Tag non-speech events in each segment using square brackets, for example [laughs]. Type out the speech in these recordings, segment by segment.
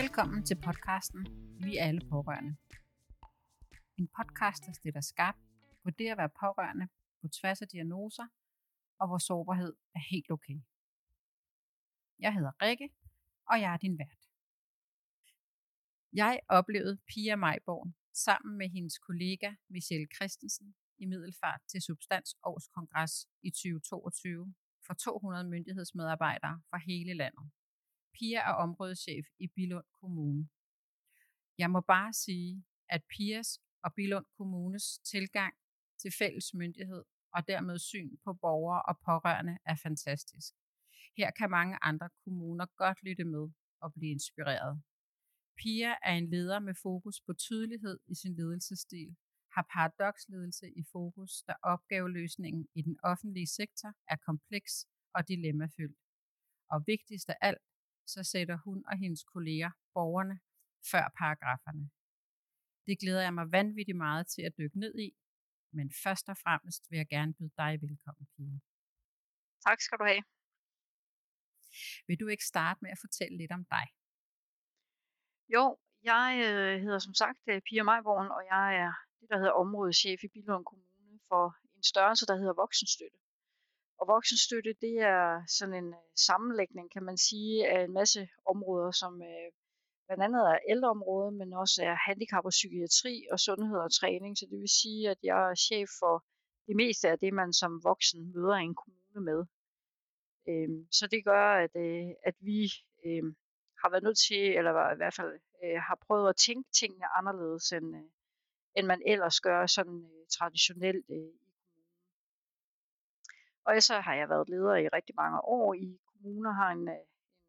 Velkommen til podcasten Vi er alle pårørende. En podcast, der stiller skarp på det at være pårørende på tværs af diagnoser, og hvor sårbarhed er helt okay. Jeg hedder Rikke, og jeg er din vært. Jeg oplevede Pia Majborg sammen med hendes kollega Michelle Christensen i Middelfart til Substansårskongres i 2022 for 200 myndighedsmedarbejdere fra hele landet. Pia er områdeschef i Bilund Kommune. Jeg må bare sige, at Pias og Bilund Kommunes tilgang til fælles myndighed og dermed syn på borgere og pårørende er fantastisk. Her kan mange andre kommuner godt lytte med og blive inspireret. Pia er en leder med fokus på tydelighed i sin ledelsesstil, har paradoksledelse i fokus, da opgaveløsningen i den offentlige sektor er kompleks og dilemmafyldt. Og vigtigst af alt, så sætter hun og hendes kolleger borgerne før paragraferne. Det glæder jeg mig vanvittigt meget til at dykke ned i, men først og fremmest vil jeg gerne byde dig velkommen, Pia. Tak skal du have. Vil du ikke starte med at fortælle lidt om dig? Jo, jeg øh, hedder som sagt øh, Pia Majborn, og jeg er det, der hedder områdeschef i Billund Kommune for en størrelse, der hedder voksenstøtte. Og voksenstøtte, det er sådan en øh, sammenlægning, kan man sige, af en masse områder, som øh, blandt andet er ældreområdet, men også er handicap og psykiatri og sundhed og træning. Så det vil sige, at jeg er chef for det meste af det, man som voksen møder i en kommune med. Øh, så det gør, at, øh, at vi øh, har været nødt til, eller i hvert fald øh, har prøvet at tænke tingene anderledes, end, øh, end man ellers gør sådan øh, traditionelt øh, og så har jeg været leder i rigtig mange år i kommuner, har en, øh, en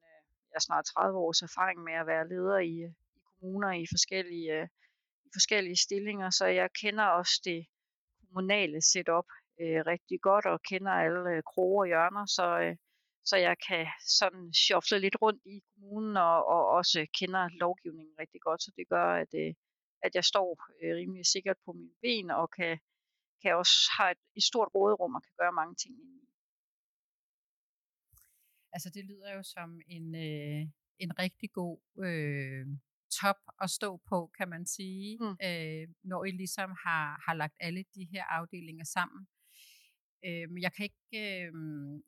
øh, jeg har snart 30 års erfaring med at være leder i, øh, i kommuner i forskellige, i forskellige stillinger, så jeg kender også det kommunale setup øh, rigtig godt og kender alle øh, kroge og hjørner, så, øh, så jeg kan sådan shuffle lidt rundt i kommunen og, og også kender lovgivningen rigtig godt, så det gør, at, øh, at jeg står øh, rimelig sikkert på mine ben og kan kan også have et, et stort råderum og kan gøre mange ting i. Altså det lyder jo som en, øh, en rigtig god øh, top at stå på, kan man sige, mm. øh, når I ligesom har, har lagt alle de her afdelinger sammen. Øh, men jeg kan ikke øh,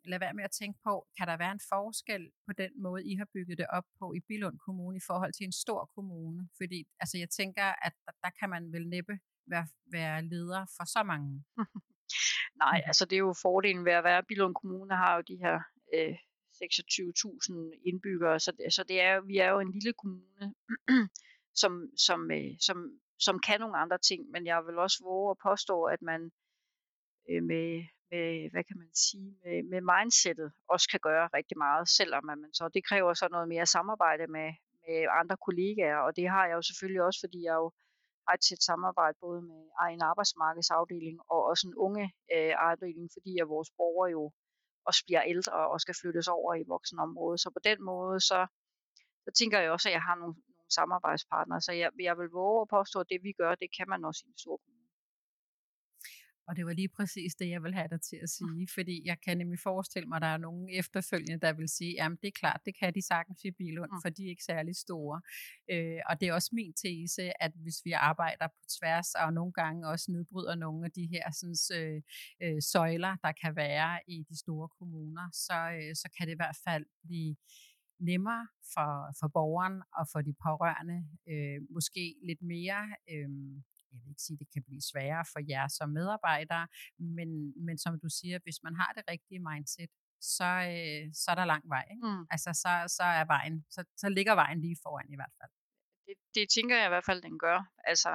lade være med at tænke på, kan der være en forskel på den måde, I har bygget det op på i Bilund Kommune i forhold til en stor kommune? Fordi altså, jeg tænker, at der, der kan man vel næppe være, være leder for så mange? [laughs] Nej, altså det er jo fordelen ved at være Bilund Kommune, har jo de her øh, 26.000 indbyggere, så, det, så det er, vi er jo en lille kommune, [clears throat] som, som, øh, som, som kan nogle andre ting, men jeg vil også våge at påstå, at man øh, med, med, hvad kan man sige, med, med mindsetet også kan gøre rigtig meget, selvom man så, det kræver så noget mere samarbejde med, med andre kollegaer, og det har jeg jo selvfølgelig også, fordi jeg jo har tæt samarbejde både med egen arbejdsmarkedsafdeling og også en unge øh, afdeling, fordi at vores borgere jo også bliver ældre og skal flyttes over i voksenområdet. Så på den måde, så, så tænker jeg også, at jeg har nogle, nogle samarbejdspartnere. Så jeg, jeg vil våge at påstå, at det vi gør, det kan man også i en stor kommune. Og det var lige præcis det, jeg vil have dig til at sige, fordi jeg kan nemlig forestille mig, at der er nogen efterfølgende, der vil sige, jamen det er klart, det kan de sagtens i Bilund, for de er ikke særlig store. Øh, og det er også min tese, at hvis vi arbejder på tværs, og nogle gange også nedbryder nogle af de her sådan, øh, øh, søjler, der kan være i de store kommuner, så, øh, så kan det i hvert fald blive nemmere for, for borgeren og for de pårørende, øh, måske lidt mere øh, jeg vil ikke sige, at det kan blive sværere for jer som medarbejdere, men, men som du siger, hvis man har det rigtige mindset, så, øh, så er der lang vej. Ikke? Mm. Altså, så, så er vejen, så, så ligger vejen lige foran i hvert fald. Det, det tænker jeg i hvert fald, den gør. Altså,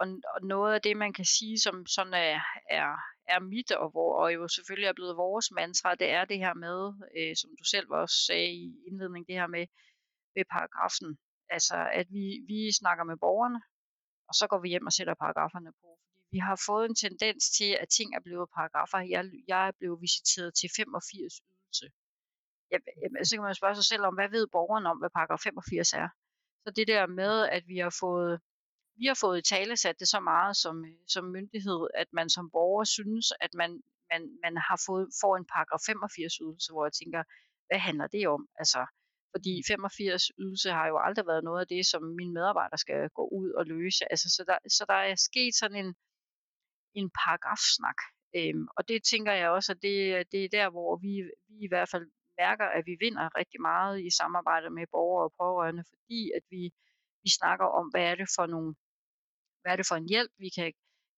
og, og noget af det, man kan sige, som sådan er, er, er mit, og, hvor, og jo selvfølgelig er blevet vores mantra, det er det her med, øh, som du selv også sagde i indledningen, det her med, med paragrafen. Altså, at vi, vi snakker med borgerne, og så går vi hjem og sætter paragraferne på. Fordi vi har fået en tendens til, at ting er blevet paragrafer. Jeg, jeg er blevet visiteret til 85 ydelse. Jeg, altså, så kan man spørge sig selv om, hvad ved borgeren om, hvad paragraf 85 er? Så det der med, at vi har fået vi har fået i tale sat det så meget som, øh, som myndighed, at man som borger synes, at man, man, man har fået, får en paragraf 85 ydelse, hvor jeg tænker, hvad handler det om? Altså, fordi 85 ydelse har jo aldrig været noget af det, som mine medarbejdere skal gå ud og løse. Altså, så, der, så der er sket sådan en, en paragrafsnak. Øhm, og det tænker jeg også, at det, det er der, hvor vi, vi i hvert fald mærker, at vi vinder rigtig meget i samarbejde med borgere og pårørende, fordi at vi, vi snakker om, hvad er det for nogle, hvad er det for en hjælp, vi kan,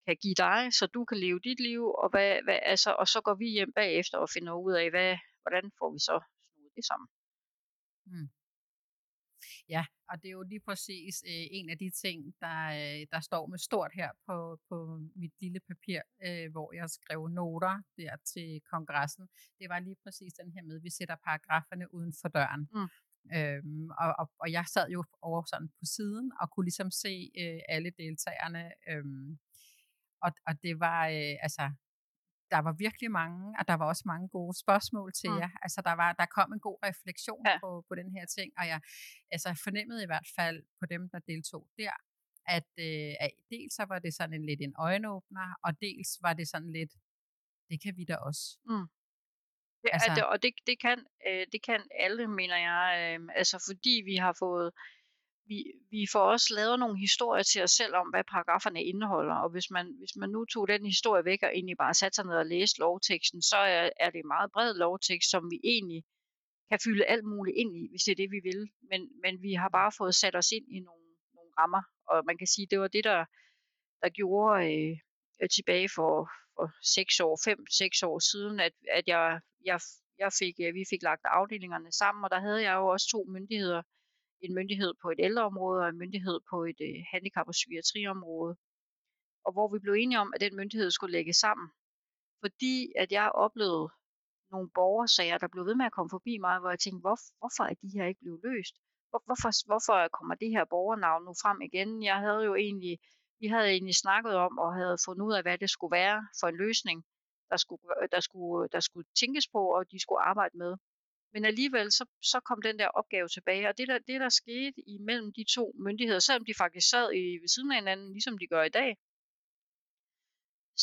kan give dig, så du kan leve dit liv, og, hvad, hvad, altså, og så går vi hjem bagefter og finder ud af, hvad, hvordan får vi så snudet det sammen. Mm. Ja, og det er jo lige præcis øh, en af de ting, der, øh, der står med stort her på, på mit lille papir, øh, hvor jeg skrev noter der til kongressen. Det var lige præcis den her med, at vi sætter paragraferne uden for døren. Mm. Øhm, og, og, og jeg sad jo over sådan på siden og kunne ligesom se øh, alle deltagerne. Øhm, og, og det var øh, altså der var virkelig mange, og der var også mange gode spørgsmål til mm. jer. Altså, der, var, der kom en god refleksion ja. på, på den her ting, og jeg altså, fornemmede i hvert fald på dem, der deltog der, at, øh, at dels så var det sådan en lidt en øjenåbner, og dels var det sådan lidt, det kan vi da også. Mm. Det, altså, det, og det, det, kan, øh, det kan alle, mener jeg, øh, altså fordi vi har fået vi, vi får også lavet nogle historier til os selv om, hvad paragraferne indeholder, og hvis man, hvis man nu tog den historie væk og egentlig bare satte sig ned og læste lovteksten, så er, er det en meget bred lovtekst, som vi egentlig kan fylde alt muligt ind i, hvis det er det, vi vil. Men, men vi har bare fået sat os ind i nogle, nogle rammer, og man kan sige, det var det, der, der gjorde øh, øh tilbage for, for 6 år, 5-6 år siden, at, at jeg, jeg, jeg fik, øh, vi fik lagt afdelingerne sammen, og der havde jeg jo også to myndigheder, en myndighed på et ældreområde og en myndighed på et øh, handicap- og psykiatriområde. Og hvor vi blev enige om, at den myndighed skulle lægges sammen. Fordi at jeg oplevede nogle borgersager, der blev ved med at komme forbi mig, hvor jeg tænkte, hvor, hvorfor er de her ikke blevet løst? Hvor, hvorfor, hvorfor kommer det her borgernavn nu frem igen? Jeg havde jo egentlig, vi havde egentlig snakket om og havde fundet ud af, hvad det skulle være for en løsning, der skulle, der skulle, der skulle tænkes på, og de skulle arbejde med. Men alligevel så, så kom den der opgave tilbage, og det der, det der skete imellem de to myndigheder, selvom de faktisk sad i, ved siden af hinanden, ligesom de gør i dag,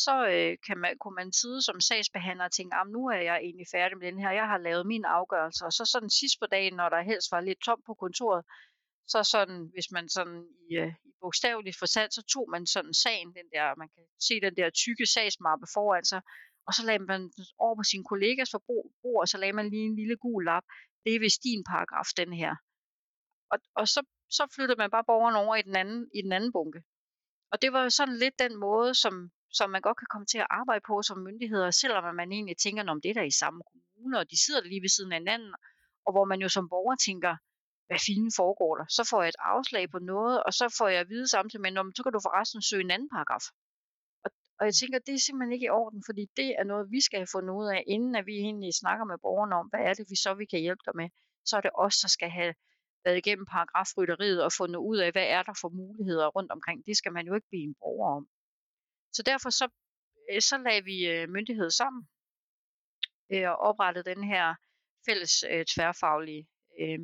så øh, kan man, kunne man sidde som sagsbehandler og tænke, nu er jeg egentlig færdig med den her, jeg har lavet min afgørelse, og så sådan sidst på dagen, når der helst var lidt tom på kontoret, så sådan, hvis man sådan i, øh, i bogstaveligt forstand, så tog man sådan sagen, den der, man kan se den der tykke sagsmappe foran sig, og så lagde man den over på sin kollegas forbrug, og så lagde man lige en lille gul lap. Det er vist din paragraf, den her. Og, og så, så flyttede man bare borgeren over i den anden, i den anden bunke. Og det var jo sådan lidt den måde, som, som man godt kan komme til at arbejde på som myndigheder, selvom man egentlig tænker, om det er der i samme kommune, og de sidder lige ved siden af hinanden, og hvor man jo som borger tænker, hvad fine foregår der? Så får jeg et afslag på noget, og så får jeg at vide samtidig om så kan du forresten søge en anden paragraf. Og jeg tænker, det er simpelthen ikke i orden, fordi det er noget, vi skal have fundet ud af, inden at vi egentlig snakker med borgerne om, hvad er det, vi så vi kan hjælpe dig med. Så er det os, der skal have været igennem paragrafrytteriet og fundet ud af, hvad er der for muligheder rundt omkring. Det skal man jo ikke blive en borger om. Så derfor så, øh, så lagde vi øh, myndighed sammen øh, og oprettede den her fælles tværfaglige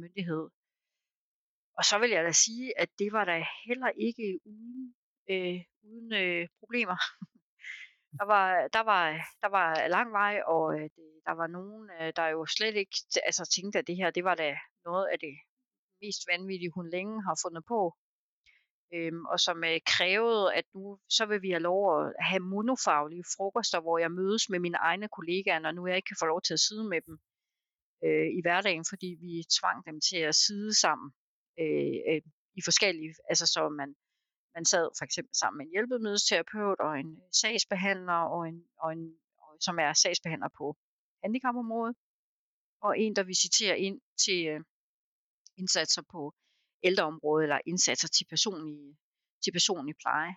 myndighed. Og så vil jeg da sige, at det var da heller ikke uden, øh, uden øh, problemer. Der var, der var, der var lang vej, og øh, det, der var nogen, øh, der jo slet ikke altså, tænkte, at det her det var da noget af det mest vanvittige, hun længe har fundet på. Øhm, og som øh, krævede, at nu så vil vi have lov at have monofaglige frokoster, hvor jeg mødes med mine egne kollegaer, når nu jeg ikke kan få lov til at sidde med dem øh, i hverdagen, fordi vi tvang dem til at sidde sammen øh, øh, i forskellige, altså så man man sad for eksempel sammen med en hjælpemiddelsterapeut og en øh, sagsbehandler, og en, og en, og, som er sagsbehandler på handicapområdet, og en, der visiterer ind til øh, indsatser på ældreområdet, eller indsatser til personlig, til personlig pleje.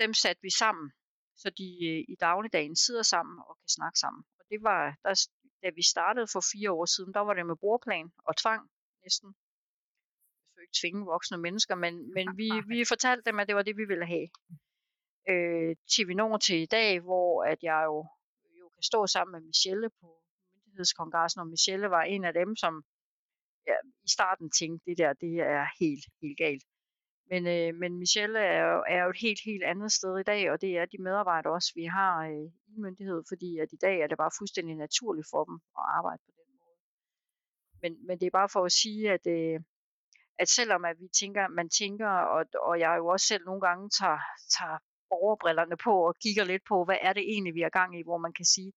Dem satte vi sammen, så de øh, i dagligdagen sidder sammen og kan snakke sammen. Og det var, der, da vi startede for fire år siden, der var det med bordplan og tvang næsten ikke tvinge voksne mennesker, men, men vi, vi fortalte dem, at det var det, vi ville have. Øh, til vi når til i dag, hvor at jeg jo, jo kan stå sammen med Michelle på myndighedskongressen, og Michelle var en af dem, som ja, i starten tænkte, det der, det er helt, helt galt. Men, øh, men Michelle er jo, er jo et helt, helt andet sted i dag, og det er de medarbejdere også, vi har øh, i myndighed, fordi at i dag er det bare fuldstændig naturligt for dem at arbejde på Men, men det er bare for at sige, at, øh, at selvom at vi tænker, man tænker, og, og jeg jo også selv nogle gange tager, tager borgerbrillerne på og kigger lidt på, hvad er det egentlig, vi har gang i, hvor man kan sige,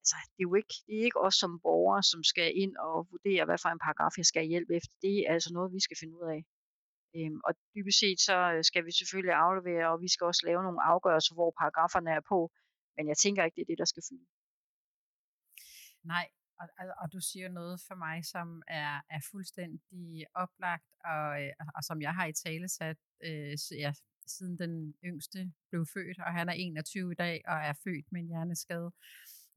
altså, det er jo ikke, det er ikke os som borgere, som skal ind og vurdere, hvad for en paragraf jeg skal hjælpe efter. Det er altså noget, vi skal finde ud af. Øhm, og dybest set så øh, skal vi selvfølgelig aflevere, og vi skal også lave nogle afgørelser, hvor paragraferne er på. Men jeg tænker ikke, det er det, der skal fylde. Nej, og, og, og du siger noget for mig, som er, er fuldstændig oplagt, og, øh, og, og som jeg har i tale sat, øh, ja, siden den yngste blev født, og han er 21 i dag og er født med en hjerneskade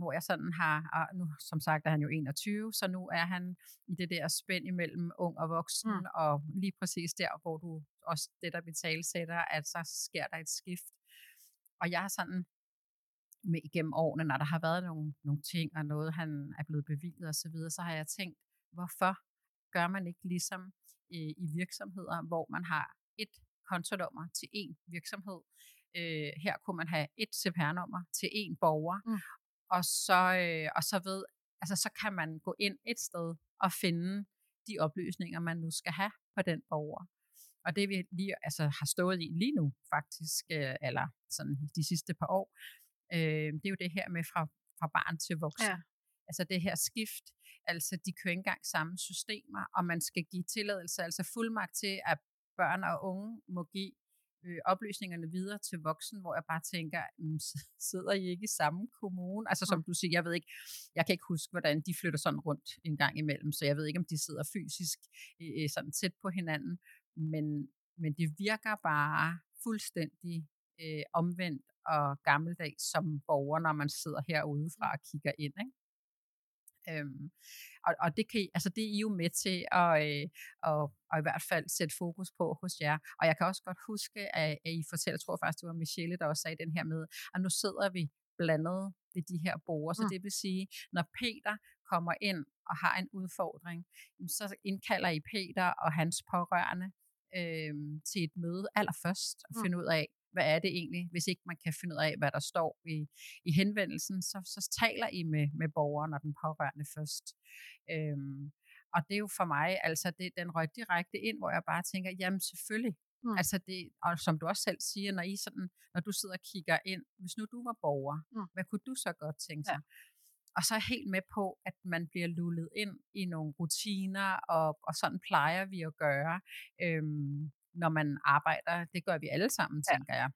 hvor jeg sådan har, og nu som sagt er han jo 21, så nu er han i det der spænd imellem ung og voksen, mm. og lige præcis der, hvor du også det, der betale sætter, at så sker der et skift. Og jeg har sådan med igennem årene, når der har været nogle, nogle ting, og noget han er blevet bevilget og så videre, så har jeg tænkt, hvorfor gør man ikke ligesom i, i virksomheder, hvor man har et kontonummer til én virksomhed. Øh, her kunne man have et CPR-nummer til én borger, mm. og, så, øh, og så ved, altså så kan man gå ind et sted og finde de oplysninger, man nu skal have på den borger. Og det vi lige altså, har stået i lige nu faktisk, øh, eller sådan de sidste par år, øh, det er jo det her med fra, fra barn til voksen. Ja. Altså det her skift, altså de kører ikke engang samme systemer, og man skal give tilladelse, altså fuldmagt til, at børn og unge må give øh, oplysningerne videre til voksen, hvor jeg bare tænker, mm, sidder I ikke i samme kommune? Altså som du siger, jeg ved ikke, jeg kan ikke huske, hvordan de flytter sådan rundt en gang imellem, så jeg ved ikke, om de sidder fysisk øh, sådan tæt på hinanden, men, men det virker bare fuldstændig øh, omvendt og gammeldags som borger, når man sidder herude fra og kigger ind. Ikke? Øhm, og, og det, kan, altså det er I jo med til at, øh, at, at i hvert fald sætte fokus på hos jer. Og jeg kan også godt huske, at, at I fortæller, jeg tror faktisk, det var Michelle, der også sagde den her med, at nu sidder vi blandet ved de her borgere. Så mm. det vil sige, når Peter kommer ind og har en udfordring, så indkalder I Peter og hans pårørende øh, til et møde allerførst og mm. finde ud af, hvad er det egentlig, hvis ikke man kan finde ud af, hvad der står i, i henvendelsen, så, så taler I med, med borgeren og den pårørende først. Øhm, og det er jo for mig, altså det, den røg direkte ind, hvor jeg bare tænker, jamen selvfølgelig, Mm. Altså det, og som du også selv siger, når, I sådan, når du sidder og kigger ind, hvis nu du var borger, mm. hvad kunne du så godt tænke sig? Ja. Og så er helt med på, at man bliver lullet ind i nogle rutiner, og, og sådan plejer vi at gøre. Øhm, når man arbejder. Det gør vi alle sammen, tænker ja. jeg.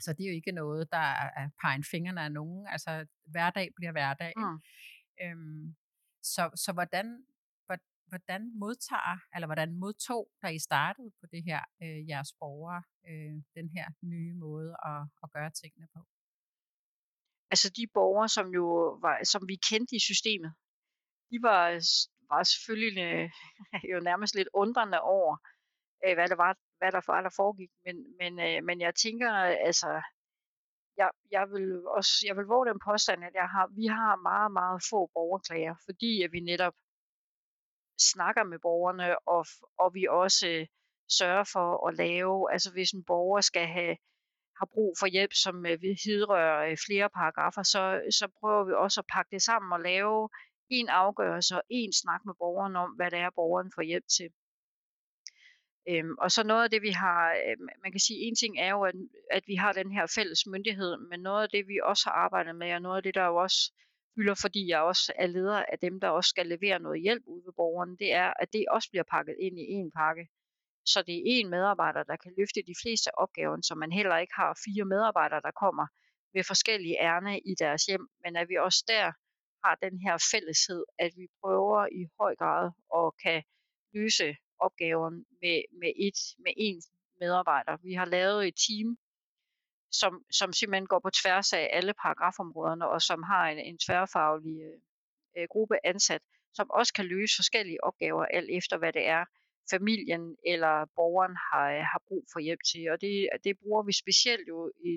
Så det er jo ikke noget, der er peger fingrene af nogen. Altså, hverdag bliver hverdag. Mm. Øhm, så, så hvordan, hvordan modtager, eller hvordan modtog, da I startede på det her, øh, jeres borgere, øh, den her nye måde at, at gøre tingene på? Altså de borgere, som jo var, som vi kendte i systemet, de var, var selvfølgelig øh, [laughs] jo nærmest lidt undrende over, øh, hvad, der var, hvad der var, der foregik. Men, men, øh, men jeg tænker, altså, jeg, jeg vil også, jeg vil våge den påstand, at jeg har, vi har meget, meget få borgerklager, fordi at vi netop snakker med borgerne, og, og vi også øh, sørger for at lave, altså hvis en borger skal have, har brug for hjælp, som øh, hidrører øh, flere paragrafer, så, så prøver vi også at pakke det sammen og lave en afgørelse og en snak med borgeren om, hvad det er, borgeren får hjælp til. Øhm, og så noget af det, vi har, øhm, man kan sige, en ting er jo, at, at vi har den her fælles myndighed, men noget af det, vi også har arbejdet med, og noget af det, der jo også fylder, fordi jeg også er leder af dem, der også skal levere noget hjælp ud ved borgeren, det er, at det også bliver pakket ind i en pakke. Så det er én medarbejder, der kan løfte de fleste opgaver, så man heller ikke har fire medarbejdere, der kommer med forskellige ærne i deres hjem, men at vi også der har den her fælleshed, at vi prøver i høj grad at kan løse opgaven med, med, et, med en medarbejder. Vi har lavet et team, som, som simpelthen går på tværs af alle paragrafområderne, og som har en, en tværfaglig øh, gruppe ansat, som også kan løse forskellige opgaver, alt efter hvad det er, familien eller borgeren har, øh, har brug for hjælp til. Og det, det bruger vi specielt jo i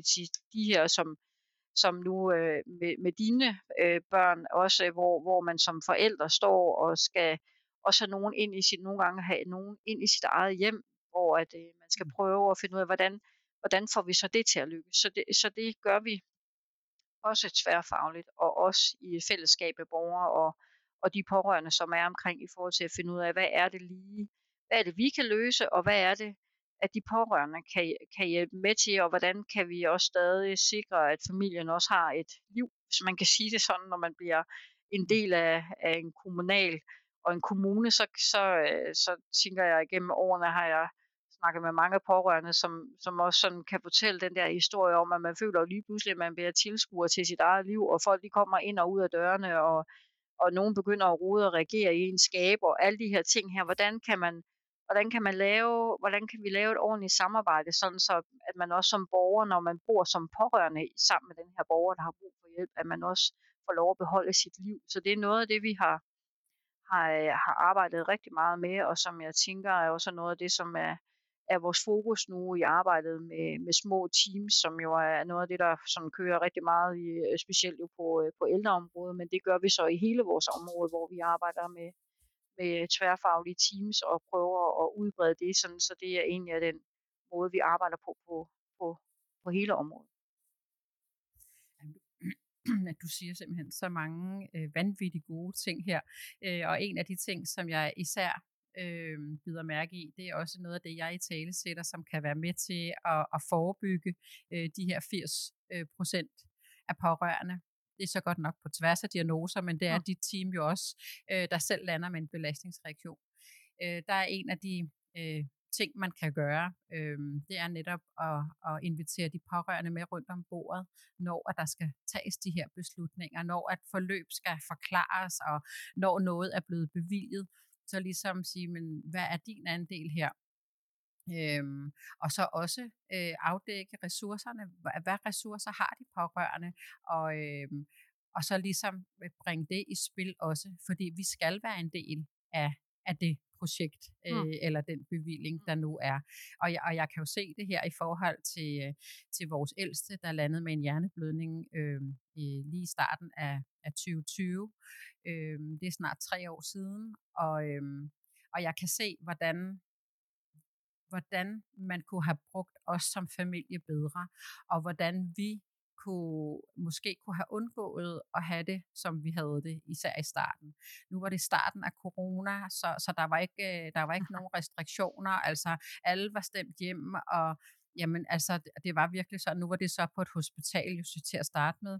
de her, som, som nu øh, med, med dine øh, børn, også hvor, hvor man som forældre står og skal også have nogen ind i sit, nogle gange have nogen ind i sit eget hjem, hvor at, øh, man skal mm. prøve at finde ud af, hvordan, hvordan får vi så det til at lykkes. Så det, så det gør vi også tværfagligt, og også i fællesskab med borgere, og, og de pårørende, som er omkring i forhold til at finde ud af, hvad er det lige, hvad er det, vi kan løse, og hvad er det, at de pårørende kan, kan hjælpe med til, og hvordan kan vi også stadig sikre, at familien også har et liv, hvis man kan sige det sådan, når man bliver en del af, af en kommunal og en kommune, så, så, øh, så tænker jeg, igennem årene har jeg snakket med mange pårørende, som, som også sådan kan fortælle den der historie om, at man føler lige pludselig, at man bliver tilskuer til sit eget liv, og folk de kommer ind og ud af dørene, og, og nogen begynder at rode og reagere i en skab, og alle de her ting her. Hvordan kan man, hvordan kan man lave, hvordan kan vi lave et ordentligt samarbejde, sådan så at man også som borger, når man bor som pårørende sammen med den her borger, der har brug for hjælp, at man også får lov at beholde sit liv. Så det er noget af det, vi har, har, øh, har arbejdet rigtig meget med, og som jeg tænker er også noget af det, som er, er vores fokus nu i arbejdet med, med små teams, som jo er noget af det, der sådan kører rigtig meget, i, øh, specielt jo på, øh, på ældreområdet, men det gør vi så i hele vores område, hvor vi arbejder med, med tværfaglige teams og prøver at udbrede det, sådan, så det er egentlig den måde, vi arbejder på på, på, på hele området at du siger simpelthen så mange øh, vanvittigt gode ting her. Øh, og en af de ting, som jeg især øh, bider mærke i, det er også noget af det, jeg i tale sætter, som kan være med til at, at forebygge øh, de her 80 øh, procent af pårørende. Det er så godt nok på tværs af diagnoser, men det er ja. dit team jo også, øh, der selv lander med en belastningsreaktion. Øh, der er en af de øh, ting, man kan gøre, øh, det er netop at, at invitere de pårørende med rundt om bordet, når at der skal tages de her beslutninger, når at forløb skal forklares, og når noget er blevet bevilget, så ligesom sige, men hvad er din andel her? Øhm, og så også øh, afdække ressourcerne. Hvad ressourcer har de pårørende? Og, øhm, og så ligesom øh, bringe det i spil også, fordi vi skal være en del af, af det projekt mm. øh, eller den bevilling, der nu er. Og jeg, og jeg kan jo se det her i forhold til, øh, til vores ældste, der landede med en hjerneblødning øh, i, lige i starten af, af 2020. Øh, det er snart tre år siden, og, øh, og jeg kan se, hvordan hvordan man kunne have brugt os som familie bedre, og hvordan vi kunne, måske kunne have undgået at have det, som vi havde det, især i starten. Nu var det starten af corona, så, så der, var ikke, øh, der var ikke [laughs] nogen restriktioner, altså alle var stemt hjem, og jamen, altså, det var virkelig så, nu var det så på et hospital, jo til at starte med.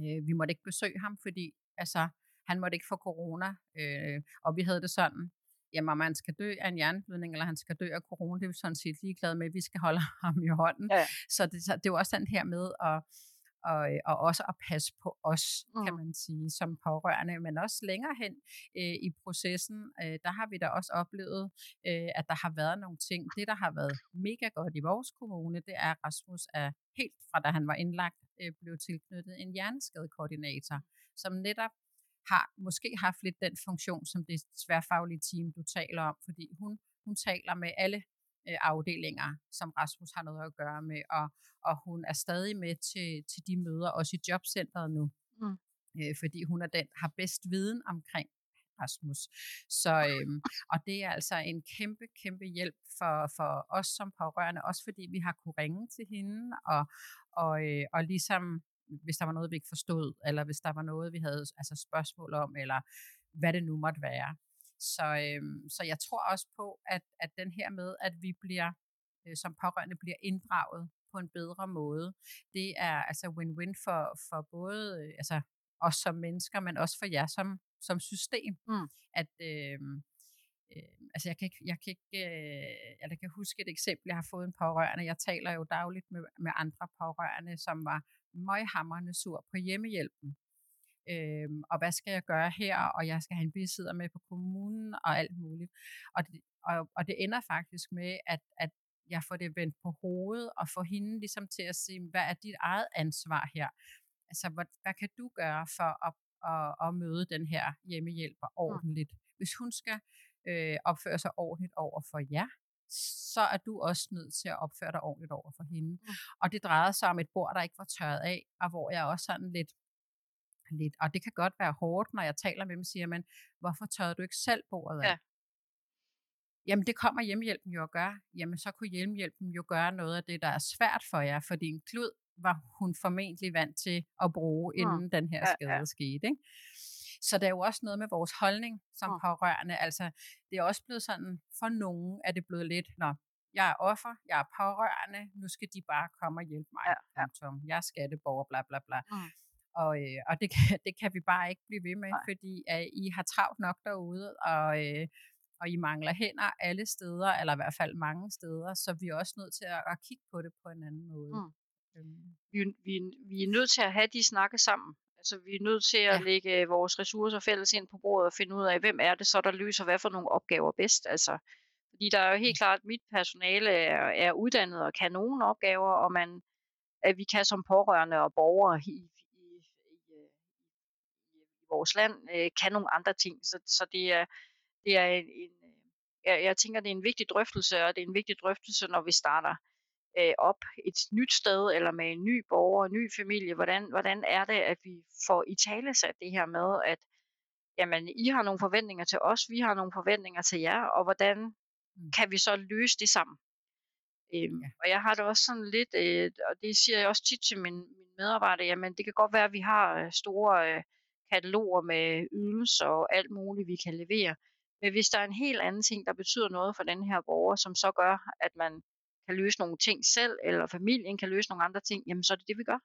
Øh, vi måtte ikke besøge ham, fordi altså, han måtte ikke få corona, øh, og vi havde det sådan, jamen om man skal dø af en hjerneblødning, eller han skal dø af corona, det er vi sådan set ligeglade med, vi skal holde [laughs] ham i hånden. Ja. Så det, så det er jo også den her med at, og, og også at passe på os, mm. kan man sige, som pårørende, men også længere hen øh, i processen, øh, der har vi da også oplevet, øh, at der har været nogle ting. Det, der har været mega godt i vores kommune, det er, at Rasmus er helt fra da han var indlagt, øh, blev tilknyttet en hjerneskadekoordinator, som netop har måske haft lidt den funktion, som det tværfaglige team, du taler om, fordi hun, hun taler med alle øh, afdelinger, som Rasmus har noget at gøre med, og, og hun er stadig med til, til de møder, også i jobcentret nu, mm. øh, fordi hun er den, har bedst viden omkring Rasmus. Så, øhm, og det er altså en kæmpe, kæmpe hjælp for, for os som pårørende, også fordi vi har kunne ringe til hende, og, og, øh, og ligesom hvis der var noget, vi ikke forstod, eller hvis der var noget, vi havde altså spørgsmål om, eller hvad det nu måtte være. Så, øhm, så jeg tror også på, at, at den her med, at vi bliver øh, som pårørende bliver inddraget på en bedre måde, det er altså win-win for, for både øh, altså os som mennesker, men også for jer som, som system. Mm. At, øh, øh, altså jeg kan ikke, jeg kan ikke, øh, jeg kan huske et eksempel, jeg har fået en pårørende, jeg taler jo dagligt med, med andre pårørende, som var møghamrende sur på hjemmehjælpen. Øhm, og hvad skal jeg gøre her, og jeg skal have en bisidder med på kommunen, og alt muligt. Og det, og, og det ender faktisk med, at, at jeg får det vendt på hovedet, og får hende ligesom til at sige, hvad er dit eget ansvar her? Altså, hvad, hvad kan du gøre for at, at, at møde den her hjemmehjælper mm. ordentligt? Hvis hun skal øh, opføre sig ordentligt over for jer, så er du også nødt til at opføre dig ordentligt over for hende. Mm. Og det drejede sig om et bord, der ikke var tørret af, og hvor jeg også sådan lidt, lidt, og det kan godt være hårdt, når jeg taler med dem, siger man, hvorfor tørrede du ikke selv bordet af? Ja. Jamen det kommer hjemmehjælpen jo at gøre. Jamen så kunne hjemmehjælpen jo gøre noget af det, der er svært for jer, fordi en klud var hun formentlig vant til at bruge, inden mm. den her skade ja, ja. skete. Ikke? Så der er jo også noget med vores holdning som Mm. pårørende. Altså, det er også blevet sådan, for nogen er det blevet lidt, når jeg er offer, jeg er pårørende, nu skal de bare komme og hjælpe mig. Ja, ja. Jeg er skatteborger, bla bla bla. Mm. Og, øh, og det, kan, [laughs] det kan vi bare ikke blive ved med, Nej. fordi at I har travlt nok derude, og, øh, og I mangler hænder alle steder, eller i hvert fald mange steder, så vi er også nødt til at, at kigge på det på en anden måde. Mm. Øhm, vi, vi, vi er nødt til at have de snakke sammen. Altså, vi er nødt til at Ja. lægge vores ressourcer fælles ind på bordet og finde ud af, hvem er det så, der løser hvad for nogle opgaver bedst. Altså, fordi der er jo helt klart, at mit personale er, er uddannet og kan nogle opgaver, og man, at vi kan som pårørende og borgere i, i, i, øh, i, i vores land, øh, kan nogle andre ting. Så, så det er, det er en, en øh, jeg, jeg tænker, det er en vigtig drøftelse, og det er en vigtig drøftelse, når vi starter øh, op et nyt sted, eller med en ny borger, en ny familie. Hvordan, hvordan er det, at vi får i tale sat det her med, at jamen, I har nogle forventninger til os, vi har nogle forventninger til jer, og hvordan Mm. kan vi så løse det sammen? Øhm, Ja. Og jeg har det også sådan lidt, øh, og det siger jeg også tit til mine, mine medarbejdere, jamen det kan godt være, at vi har øh, store øh, kataloger med ydelser og alt muligt, vi kan levere. Men hvis der er en helt anden ting, der betyder noget for den her borger, som så gør, at man kan løse nogle ting selv, eller familien kan løse nogle andre ting, jamen så er det det, vi gør.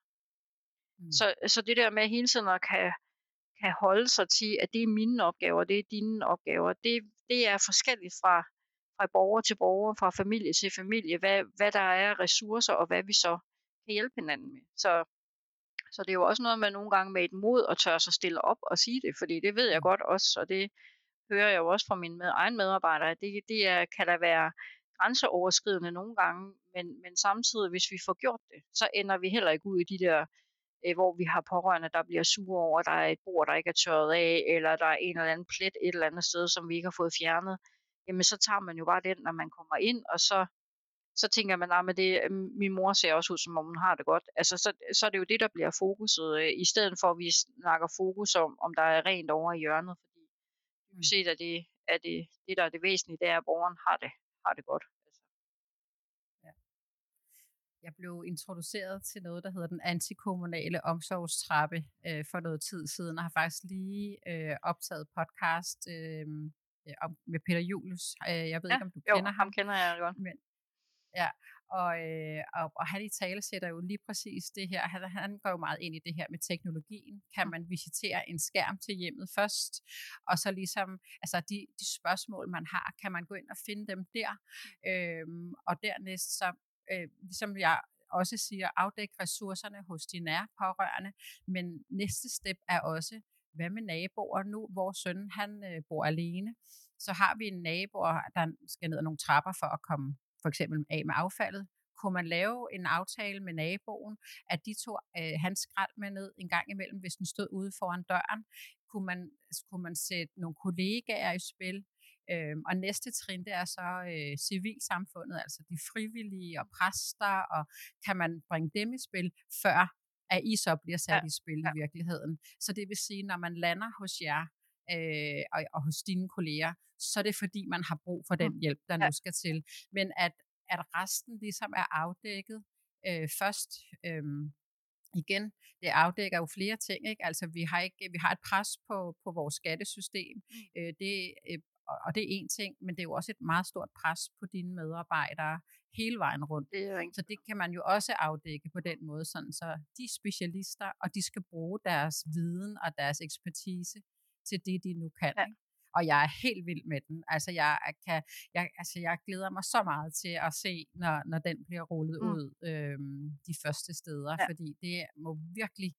Mm. Så, så det der med hele tiden at kan, kan holde sig til, at det er mine opgaver, det er dine opgaver, det, det er forskelligt fra, fra borger til borger, fra familie til familie, hvad, hvad der er ressourcer, og hvad vi så kan hjælpe hinanden med. Så, så det er jo også noget med nogle gange med et mod at tørre sig stille op og sige det, fordi det ved jeg Mm. godt også, og det hører jeg jo også fra mine med, egen medarbejdere, det, det er, kan der være grænseoverskridende nogle gange, men, men samtidig, hvis vi får gjort det, så ender vi heller ikke ud i de der, øh, hvor vi har pårørende, der bliver sure over, at der er et bord, der ikke er tørret af, eller der er en eller anden plet et eller andet sted, som vi ikke har fået fjernet. Jamen, så tager man jo bare den, når man kommer ind, og så, så tænker man, at det, øh, min mor ser også ud, som om hun har det godt. Altså, så, så er det jo det, der bliver fokuset, øh, i stedet for, at vi snakker fokus om, om der er rent over i hjørnet, fordi Mm. set at det, er det, det, der er det væsentlige, det er, at borgeren har det, har det godt. Altså. Jeg blev introduceret til noget, der hedder den antikommunale omsorgstrappe øh, for noget tid siden, og har faktisk lige øh, optaget podcast øh, øh, om, med Peter Julius. Øh, jeg ved Ja, ikke, om du jo, kender ham. ham kender jeg godt. Men, ja, og, øh, og, og han i tale sætter jo lige præcis det her. Han, han går jo meget ind i det her med teknologien. Kan man visitere en skærm til hjemmet først? Og så ligesom, altså de, de spørgsmål, man har, kan man gå ind og finde dem der? Øhm, og dernæst så, øh, ligesom jeg også siger, afdæk ressourcerne hos de nære pårørende. Men næste step er også, hvad med naboer nu? Vores søn, han øh, bor alene. Så har vi en nabo, der skal ned ad nogle trapper for at komme for eksempel af med affaldet. Kunne man lave en aftale med naboen, at de tog øh, hans skrald med ned en gang imellem, hvis den stod ude foran døren? Kunne man, kunne man sætte nogle kollegaer i spil? Øhm, og næste trin, det er så øh, civilsamfundet, altså de frivillige og præster, og kan man bringe dem i spil, før at I så bliver sat Ja, i spil ja. i virkeligheden. Så det vil sige, når man lander hos jer, øh, og, og hos dine kolleger, så er det fordi, man har brug for den Mm. hjælp, der Ja. nu skal til. Men at, at resten ligesom er afdækket øh, først, øh, igen, det afdækker jo flere ting, ikke? Altså vi har ikke, vi har et pres på, på vores skattesystem, Mm. øh, det, øh, og- og det er en ting, men det er jo også et meget stort pres på dine medarbejdere hele vejen rundt. Det er Så det kan man jo også afdække på den måde, sådan så de er specialister, og de skal bruge deres viden og deres ekspertise til det, de nu kan. Ja. Ikke? Og jeg er helt vild med den. Altså jeg, kan, jeg, altså jeg glæder mig så meget til at se, når, når den bliver rullet Mm. ud øhm, de første steder, Ja. fordi det må virkelig,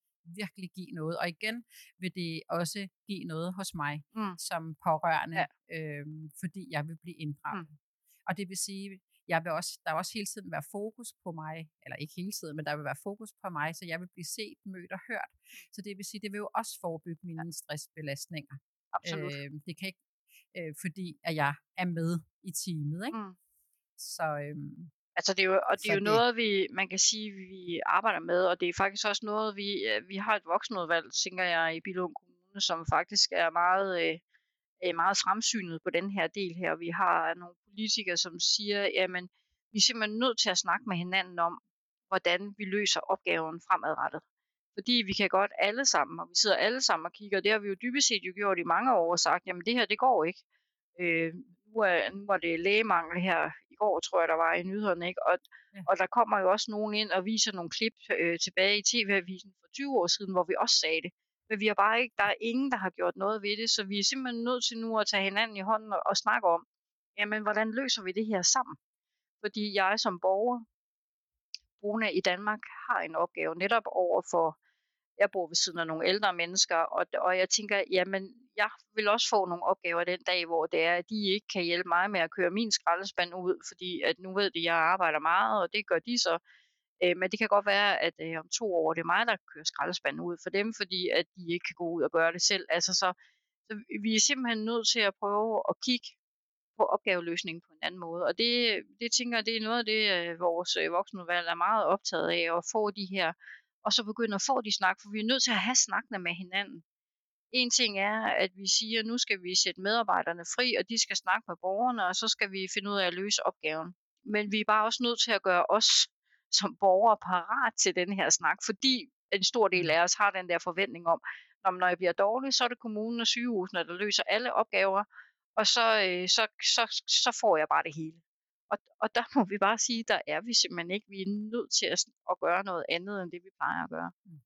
virkelig give noget. Og igen vil det også give noget hos mig Mm. som pårørende, Ja. øhm, fordi jeg vil blive inddraget. Og det vil sige, jeg vil også, der vil også hele tiden være fokus på mig, eller ikke hele tiden, men der vil være fokus på mig, så jeg vil blive set, mødt og hørt. Så det vil sige, det vil jo også forebygge mine stressbelastninger. Absolut. Øh, det kan ikke, øh, fordi at jeg er med i teamet. Ikke? Mm. Så øhm, Altså det er jo, og det er jo det- noget, vi, man kan sige, vi arbejder med, og det er faktisk også noget, vi, øh, vi har et voksenudvalg, tænker jeg, i Billund Kommune, som faktisk er meget, øh, øh, meget fremsynet på den her del her. Vi har nogle politikere, som siger, jamen, vi er simpelthen nødt til at snakke med hinanden om, hvordan vi løser opgaven fremadrettet. Fordi vi kan godt alle sammen, og vi sidder alle sammen og kigger, og det har vi jo dybest set jo gjort i mange år og sagt, jamen det her, det går ikke. Øh, nu, er, nu er det lægemangel her i går, tror jeg, der var i nyhederne, ikke? Og, ja. og der kommer jo også nogen ind og viser nogle klip øh, tilbage i TV-avisen for 20 år siden, hvor vi også sagde det. Men vi har bare ikke, der er ingen, der har gjort noget ved det, så vi er simpelthen nødt til nu at tage hinanden i hånden og, og snakke om, jamen hvordan løser vi det her sammen? Fordi jeg som borger, boende i Danmark, har en opgave netop over for, jeg bor ved siden af nogle ældre mennesker, og, og jeg tænker, jamen jeg vil også få nogle opgaver den dag, hvor det er, at de ikke kan hjælpe mig med at køre min skraldespand ud, fordi at nu ved de, at jeg arbejder meget, og det gør de så. Øh, men det kan godt være, at øh, om to år, det er mig, der kører skraldespanden ud for dem, fordi at de ikke kan gå ud og gøre det selv. Altså så, så vi er simpelthen nødt til at prøve at kigge på opgaveløsningen på en anden måde. Og det, det tænker jeg, det er noget af det, øh, vores øh, voksenudvalg er meget optaget af, at få de her, og så begynde at få de snak, for vi er nødt til at have snakkene med hinanden. En ting er, at vi siger, at nu skal vi sætte medarbejderne fri, og de skal snakke med borgerne, og så skal vi finde ud af at løse opgaven. Men vi er bare også nødt til at gøre os som borgere parat til den her snak, fordi en stor del af os har den der forventning om, når, når jeg bliver dårlig, så er det kommunen og sygehusene, der løser alle opgaver, og så, øh, så, så, så får jeg bare det hele. Og, og der må vi bare sige, der er vi simpelthen ikke. Vi er nødt til at, at gøre noget andet, end det vi plejer at gøre. Mm.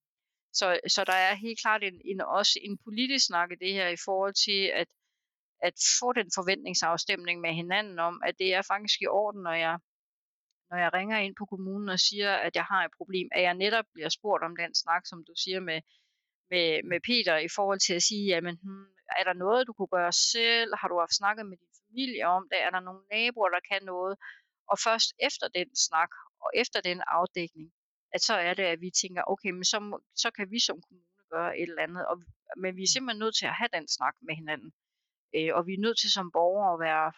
Så, så der er helt klart en, en, også en politisk snak i det her i forhold til at, at få den forventningsafstemning med hinanden om, at det er faktisk i orden, når jeg, når jeg ringer ind på kommunen og siger, at jeg har et problem, at jeg netop bliver spurgt om den snak, som du siger med, med, med Peter, i forhold til at sige, jamen, hmm, er der noget, du kunne gøre selv? Har du haft snakket med din familie om det? Er der nogle naboer, der kan noget? Og først efter den snak, og efter den afdækning, at så er det, at vi tænker, okay, men så, så kan vi som kommune gøre et eller andet. Og, men vi er mm. simpelthen nødt til at have den snak med hinanden. Øh, og vi er nødt til som borgere at være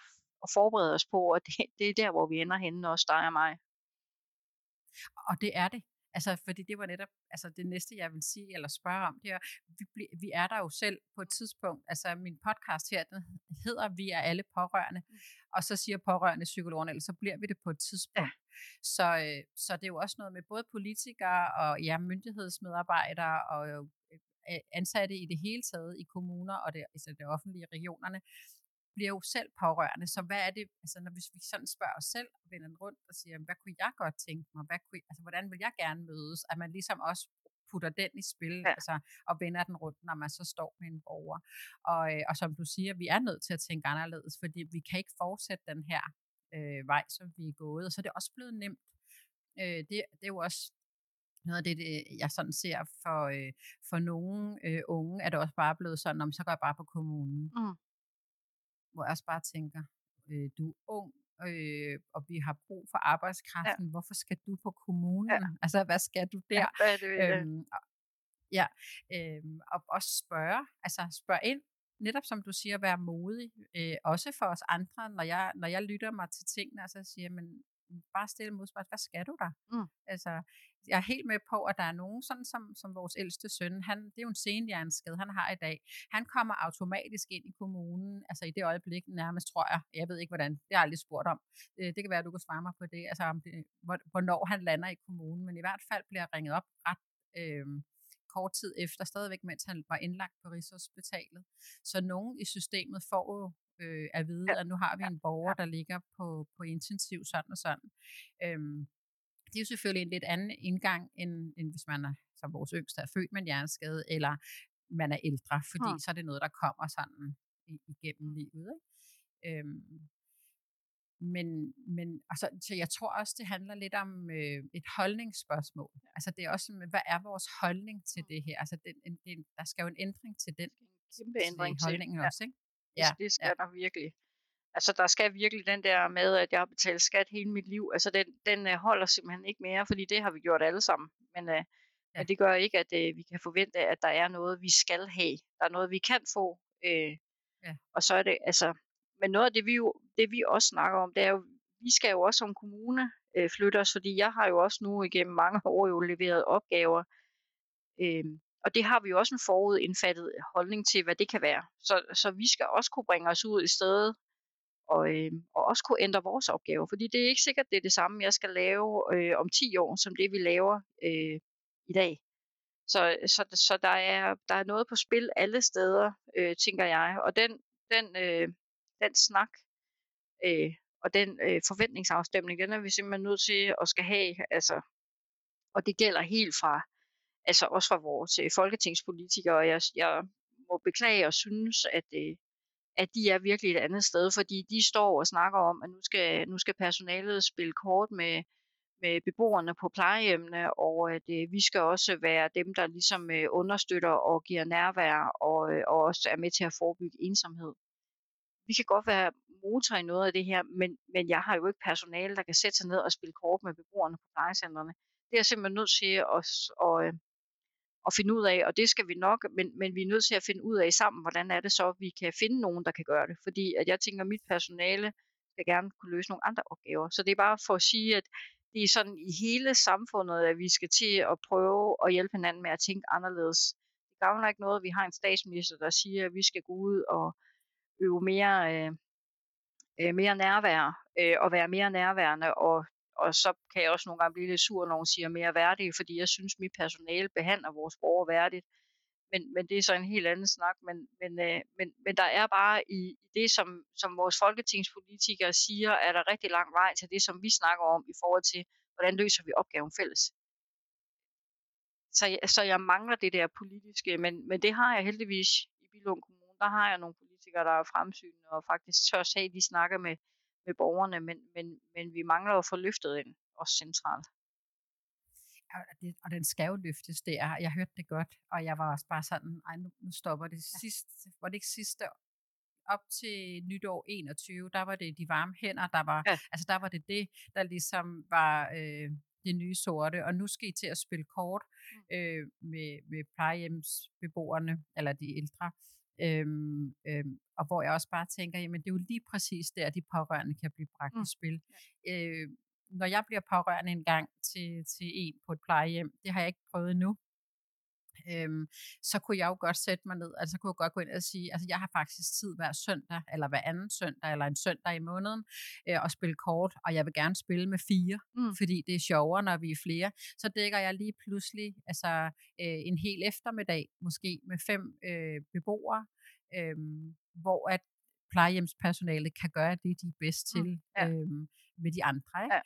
og forberede os på, at det, det er der, hvor vi ender henne, også dig og mig. Og det er det. Altså, fordi det var netop altså det næste, jeg vil sige eller spørge om, det er, vi, vi er der jo selv på et tidspunkt. Altså, min podcast her, den hedder Vi er alle pårørende, mm. og så siger pårørende psykologerne, ellers så bliver vi det på et tidspunkt. Ja. Så, øh, så det er jo også noget med både politikere og ja, myndighedsmedarbejdere og øh, ansatte i det hele taget i kommuner og det, altså det offentlige regionerne, bliver jo selv pårørende. Så hvad er det, altså når hvis vi sådan spørger os selv og vender den rundt og siger, hvad kunne jeg godt tænke mig? Hvad kunne, altså, hvordan vil jeg gerne mødes? At man ligesom også putter den i spil, ja. altså, og vender den rundt, når man så står med en borger. Og, øh, og som du siger, vi er nødt til at tænke anderledes, fordi vi kan ikke fortsætte den her øh, vej, som vi er gået. Og så er det også blevet nemt. Øh, det, det er jo også noget af det, det jeg sådan ser for, øh, for nogle øh, unge, er det også bare blevet sådan, om så går jeg bare på kommunen. Mm hvor jeg også bare tænker, øh, du er ung, øh, og vi har brug for arbejdskraften, ja. hvorfor skal du på kommunen? Ja. Altså, hvad skal du der? Ja, hvad er det, øhm, og, ja, øhm, og også spørge, altså spørg ind, netop som du siger, være modig, øh, også for os andre, når jeg, når jeg lytter mig til tingene, og så siger, men bare stille modspørgsmål, hvad skal du der? Mm. Altså, jeg er helt med på, at der er nogen, sådan som, som vores ældste søn, han, det er jo en senhjerneskade, han har i dag. Han kommer automatisk ind i kommunen, altså i det øjeblik nærmest, tror jeg. Jeg ved ikke, hvordan. Det har jeg aldrig spurgt om. Det, det kan være, at du kan svare mig på det, altså om det, hvornår han lander i kommunen. Men i hvert fald bliver ringet op ret øh, kort tid efter, stadigvæk mens han var indlagt på Rigshospitalet. Så nogen i systemet får jo øh, at vide, at nu har vi en borger, der ligger på, på intensiv sådan og sådan. Øhm, det er jo selvfølgelig en lidt anden indgang, end, end hvis man er, som vores yngste er født med en hjerneskade, eller man er ældre, fordi hmm. så er det noget, der kommer sådan igennem livet. Ikke? Øhm, men, men altså, så jeg tror også, det handler lidt om øh, et holdningsspørgsmål. Altså det er også, hvad er vores holdning til det her? Altså den, en, den, der skal jo en ændring til den. Kæmpe ændring til holdningen ja. også, ikke? Ja, det skal ja. der virkelig. Altså, der skal virkelig den der med, at jeg har betalt skat hele mit liv, altså den, den uh, holder simpelthen ikke mere, fordi det har vi gjort alle sammen. Men, uh, ja. men det gør ikke, at uh, vi kan forvente, at der er noget, vi skal have. Der er noget, vi kan få. Uh, ja. Og så er det, altså, men noget af det, vi, jo, det, vi også snakker om, det er jo, vi skal jo også som kommune uh, flytte os, fordi jeg har jo også nu igennem mange [laughs] år jo leveret opgaver, uh, og det har vi jo også en forudindfattet holdning til, hvad det kan være. Så, så vi skal også kunne bringe os ud i stedet og, øh, og også kunne ændre vores opgaver. Fordi det er ikke sikkert, det er det samme, jeg skal lave øh, om 10 år, som det vi laver øh, i dag. Så, så, så der, er, der er noget på spil alle steder, øh, tænker jeg. Og den, den, øh, den snak øh, og den øh, forventningsafstemning, den er vi simpelthen nødt til at skal have. Altså, og det gælder helt fra, altså også fra vores øh, folketingspolitikere. Og jeg, jeg må beklage og synes, at, øh, at de er virkelig et andet sted, fordi de står og snakker om, at nu skal, nu skal personalet spille kort med, med beboerne på plejehjemmene, og at øh, vi skal også være dem, der ligesom øh, understøtter og giver nærvær, og, øh, og også er med til at forebygge ensomhed. Vi kan godt være motor i noget af det her, men, men jeg har jo ikke personale, der kan sætte sig ned og spille kort med beboerne på plejecentrene. Det er jeg simpelthen nødt til at, at, at, at finde ud af, og det skal vi nok, men, men vi er nødt til at finde ud af sammen, hvordan er det så, at vi kan finde nogen, der kan gøre det. Fordi at jeg tænker, at mit personale skal gerne kunne løse nogle andre opgaver. Så det er bare for at sige, at det er sådan i hele samfundet, at vi skal til at prøve at hjælpe hinanden med at tænke anderledes. Det gavner ikke noget, at vi har en statsminister, der siger, at vi skal gå ud og øve mere, øh, øh mere nærvær øh, og være mere nærværende. Og, og så kan jeg også nogle gange blive lidt sur, når hun siger mere værdig, fordi jeg synes, mit personale behandler vores borgere værdigt men, men det er så en helt anden snak. Men, men, øh, men, men der er bare i, i det, som, som vores folketingspolitikere siger, er der rigtig lang vej til det, som vi snakker om i forhold til, hvordan løser vi opgaven fælles. Så, så jeg mangler det der politiske, men, men det har jeg heldigvis i Bilund Kommune. Der har jeg nogle politikere, der er fremsynende og faktisk tør sige, at de snakker med, med borgerne, men, men, men vi mangler at få løftet ind, også centralt og, det, og den skal jo løftes der. Jeg hørte det godt, og jeg var også bare sådan, ej, nu, nu stopper det. Ja. Sidst, var det ikke sidste op til nytår 21, der var det de varme hænder, der var, ja. altså der var det det, der ligesom var øh, det nye sorte, og nu skal I til at spille kort mm. øh, med, med plejehjemsbeboerne, eller de ældre, Øhm, øhm, og hvor jeg også bare tænker, jamen det er jo lige præcis der, de pårørende kan blive bragt mm. i spil. Øh, når jeg bliver pårørende en gang til, til en på et plejehjem, det har jeg ikke prøvet nu, øhm, så kunne jeg jo godt sætte mig ned, altså kunne jeg godt gå ind og sige, altså jeg har faktisk tid hver søndag, eller hver anden søndag, eller en søndag i måneden, øh, og spille kort, og jeg vil gerne spille med fire, mm. fordi det er sjovere, når vi er flere. Så dækker jeg lige pludselig altså øh, en hel eftermiddag, måske med fem øh, beboere, øh, hvor at plejehjemspersonalet kan gøre det, de er bedst mm, til mm. ja. øh, med de andre. Ikke? Ja.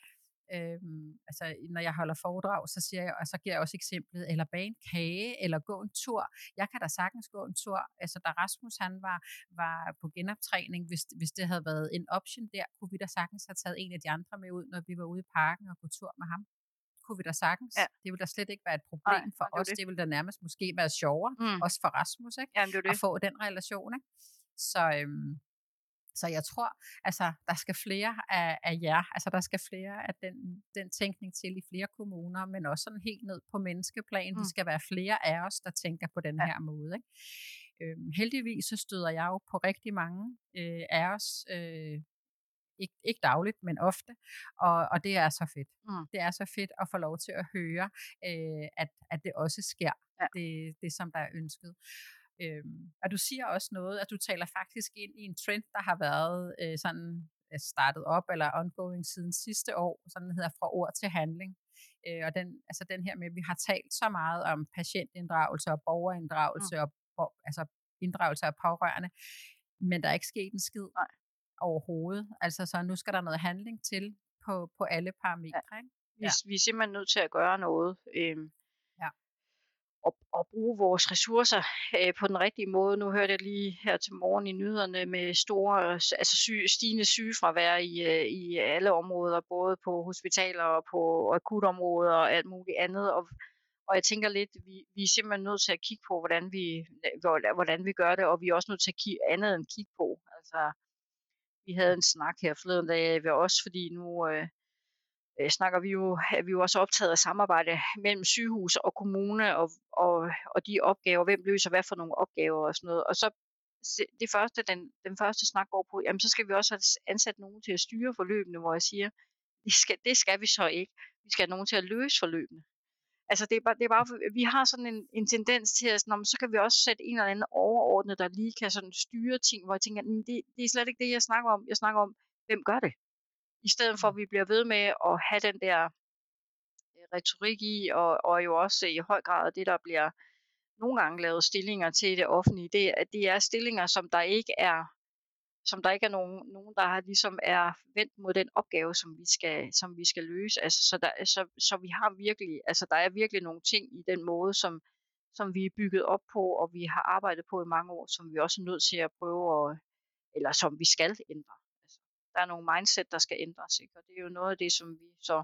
Øhm, altså, når jeg holder foredrag, så siger jeg, og så giver jeg også eksemplet, eller bage en kage, eller gå en tur. Jeg kan da sagtens gå en tur. Altså, da Rasmus han var, var på genoptræning, hvis, hvis det havde været en option der, kunne vi da sagtens have taget en af de andre med ud, når vi var ude i parken og gå tur med ham kunne vi da sagtens. Ja. Det vil da slet ikke være et problem Nej, for os. Det. det vil da nærmest måske være sjovere, mm. også for Rasmus, ikke? Jamen, det det. at få den relation. Ikke? Så, øhm, så jeg tror, altså, der skal flere af, af jer, altså der skal flere af den, den tænkning til i flere kommuner, men også sådan helt ned på menneskeplan. Mm. Vi skal være flere af os, der tænker på den ja. her måde. Ikke? Øhm, heldigvis så støder jeg jo på rigtig mange øh, af os, øh, ikke, ikke dagligt, men ofte, og, og det er så fedt. Mm. Det er så fedt at få lov til at høre, øh, at, at det også sker, ja. det, det som der er ønsket. Øhm, og du siger også noget, at du taler faktisk ind i en trend, der har været øh, sådan startet op eller ongoing siden sidste år, sådan hedder fra ord til handling. Øh, og den, altså den her med, at vi har talt så meget om patientinddragelse og borgerinddragelse mm. og altså inddragelse af pårørende, men der er ikke sket en skid Nej. overhovedet. Altså så nu skal der noget handling til på, på alle parametre. Ja. Ikke? Vi, ja. vi er simpelthen nødt til at gøre noget. Øhm, at, at bruge vores ressourcer øh, på den rigtige måde. Nu hørte jeg lige her til morgen i nyhederne med store, altså syge, stigende sygefravær i, øh, i alle områder, både på hospitaler og på akutområder og alt muligt andet. Og, og jeg tænker lidt, vi, vi er simpelthen nødt til at kigge på, hvordan vi, hvordan vi gør det, og vi er også nødt til at kigge andet end kigge på. Altså, vi havde en snak her forleden dag ved os, fordi nu, øh, øh, snakker vi jo, er vi jo også optaget af samarbejde mellem sygehus og kommune og, og, og de opgaver, hvem løser hvad for nogle opgaver og sådan noget. Og så det første, den, den første snak går på, jamen så skal vi også have ansat nogen til at styre forløbene, hvor jeg siger, det skal, det skal vi så ikke. Vi skal have nogen til at løse forløbene. Altså det er bare, det er bare vi har sådan en, en tendens til, at sådan, så kan vi også sætte en eller anden overordnet, der lige kan sådan styre ting, hvor jeg tænker, det, det er slet ikke det, jeg snakker om. Jeg snakker om, hvem gør det? I stedet for at vi bliver ved med at have den der øh, retorik i, og, og jo også i høj grad det, der bliver nogle gange lavet stillinger til det offentlige, det, at det er stillinger, som der ikke er som der ikke er nogen, nogen der har ligesom er vendt mod den opgave, som vi skal, som vi skal løse. Altså, så, der, så, så vi har virkelig, altså der er virkelig nogle ting i den måde, som, som vi er bygget op på, og vi har arbejdet på i mange år, som vi også er nødt til at prøve at, eller som vi skal ændre. Der er nogle mindset, der skal ændres, ikke? og det er jo noget af det, som vi så